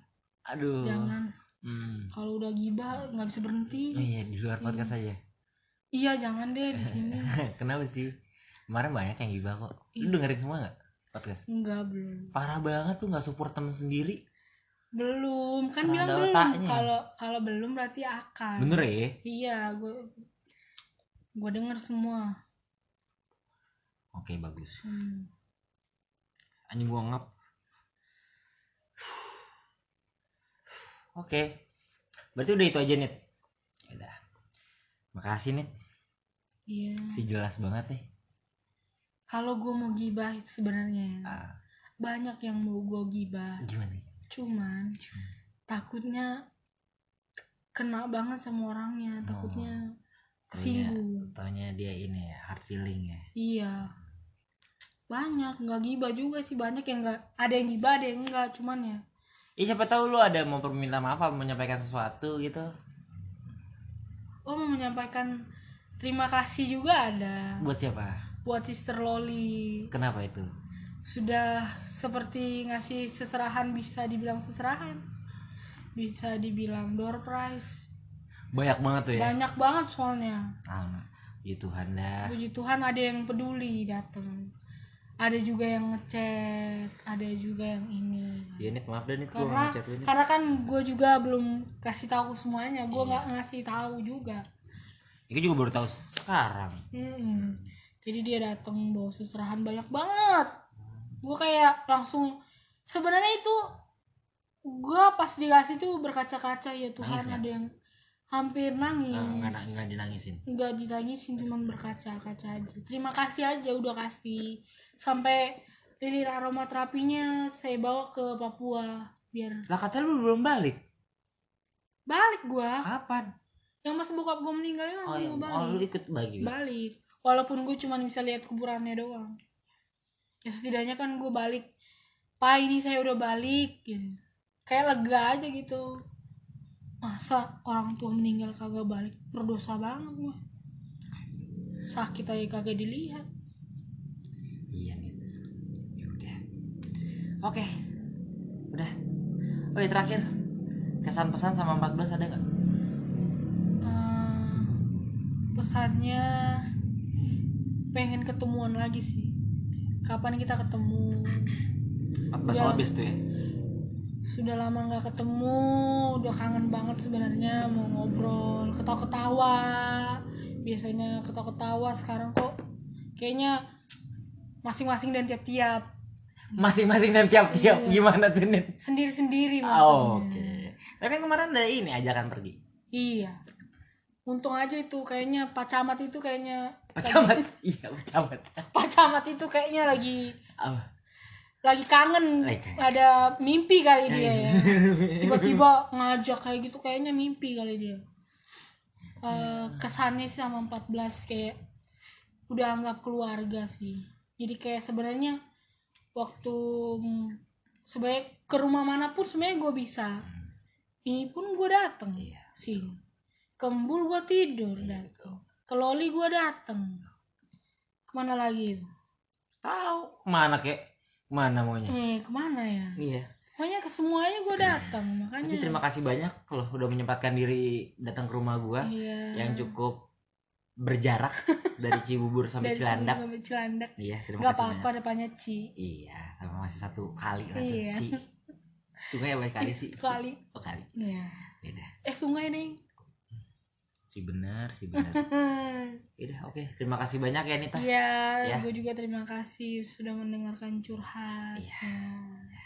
Aduh. jangan. Hmm. Kalau udah gibah nggak bisa berhenti. Iya, di luar podcast aja. Iya, jangan deh di sini. Kenapa sih? Kemarin banyak yang gibah kok. Lu Iya. dengerin semua gak podcast? Enggak, belum. Parah banget tuh gak support temen sendiri. Belum, kan Karena bilang belum. Kalau kalau belum berarti akan. Bener ya? Iya, gue gue denger semua. Oke, bagus. Hmm. Anjing gua ngap. Oke. Berarti udah itu aja, Nit. Udah. Makasih, Nit. Iya. Si jelas banget nih. Kalau gue mau gibah sebenarnya Ah, banyak yang mau gue gibah. gimana? Cuman takutnya kena banget sama orangnya, takutnya Takutnya kesinggung. taunya dia ini ya hard feeling ya. Iya. Banyak nggak gibah juga sih banyak yang nggak ada yang gibah ada yang enggak cuman ya. Ih siapa tahu lu ada mau perminta maaf apa menyampaikan sesuatu gitu. Oh mau menyampaikan terima kasih juga ada. Buat siapa? Buat Sister Loli. Kenapa itu sudah seperti ngasih seserahan bisa dibilang seserahan. Bisa dibilang door prize. Banyak banget tuh ya? Banyak banget soalnya. Ah, ya Tuhan dah. Puji Tuhan ada yang peduli datang ada juga yang ngechat ada juga yang ini. Ya Nit maaf deh gua karena ngechat Nit. karena kan gue juga belum kasih tahu semuanya gue Iya. nggak ngasih tahu juga. Itu juga baru tahu sekarang. Mm-mm. jadi dia datang bawa seserahan banyak banget gue kayak langsung sebenarnya itu gue pas dikasih tuh berkaca-kaca ya Tuhan Nangis ada yang hampir nangis. Nggak nggak nggak dinangisin nggak ditangisin cuman berkaca-kaca aja. Terima kasih aja udah kasih. Sampai lilin aromaterapinya saya bawa ke Papua biar lah kata lu belum balik? Balik gua. Kapan? Yang pas bokap gua meninggal oh, langsung ya, gua oh lu balik. ikut bagi balik. Walaupun gue cuma bisa lihat kuburannya doang ya setidaknya kan gue balik. Pak ini saya udah balik gitu. Kayak lega aja gitu. Masa orang tua meninggal kagak balik? Berdosa banget gue sakit aja kagak dilihat. Iya nih ya udah. Oke. Udah. Oh ya terakhir. Kesan pesan sama 14 ada nggak? Eh, pesannya pengen ketemuan lagi sih kapan kita ketemu? 14 Ya. habis tuh ya? Sudah lama nggak ketemu udah kangen banget sebenarnya mau ngobrol. Ketawa-ketawa. Biasanya ketawa-ketawa sekarang kok kayaknya masing-masing dan tiap-tiap. Masing-masing dan tiap-tiap Iya. gimana tuh Nit? Sendiri-sendiri Oh, maksudnya. oke. Tapi kan kemarin ada ini ajakan pergi. Iya. Untung aja itu kayaknya Pak Camat itu kayaknya Pak Camat iya Pak Camat Pak Camat itu kayaknya lagi apa? lagi kangen. Lagi kangen. ada mimpi kali dia Iya. ya tiba-tiba ngajak kayak gitu kayaknya mimpi kali dia. Eh, kesannya sih sama 14 kayak udah anggap keluarga sih. Jadi kayak sebenarnya waktu sebaik ke rumah mana pun sebenarnya gue bisa. Ini pun gue dateng Iya. sini kembul gue tidur dateng ke loli gue dateng. Ke mana lagi tahu ke mana kek? Ke mana maunya? Eh ke mana ya? Iya. Pokoknya ke semuanya gue datang makanya tapi terima kasih banyak loh udah menyempatkan diri datang ke rumah gua iya. yang cukup berjarak dari Cibubur sampai Dari Cilandak. sampai Cilandak. Iya terima kasih apa-apa depannya Ci. Iya sama masih satu kali lah Iya. Ci. Sungai apa kali sih? Kali. oh kali. Iya. beda. Eh sungai nih si benar si benar Udah oke terima kasih banyak ya Nita Iya, Ya. gue juga terima kasih sudah mendengarkan curhat. Iya. Ya.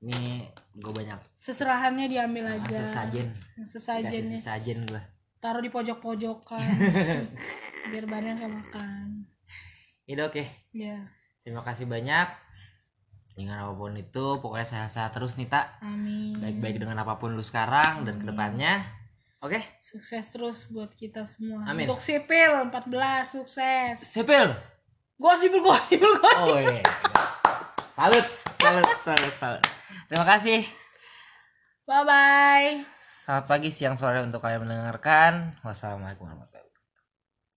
ini gue banyak Seserahannya diambil ah, aja. sesajen Sesajennya sesajen gue taruh di pojok-pojokan biar banyak yang makan. Udah oke Ya, terima kasih banyak dengan apa pun itu pokoknya sehat-sehat terus Nita amin. baik-baik dengan apa pun lu sekarang dan Amin. ke depannya oke Sukses terus buat kita semua. Amin. Untuk sipil 14 sukses. Sepil Gosipil gosipil gosipil. oh iya salut salut salut salut terima kasih Bye bye. selamat pagi siang sore untuk kalian mendengarkan wassalamualaikum warahmatullahi wabarakatuh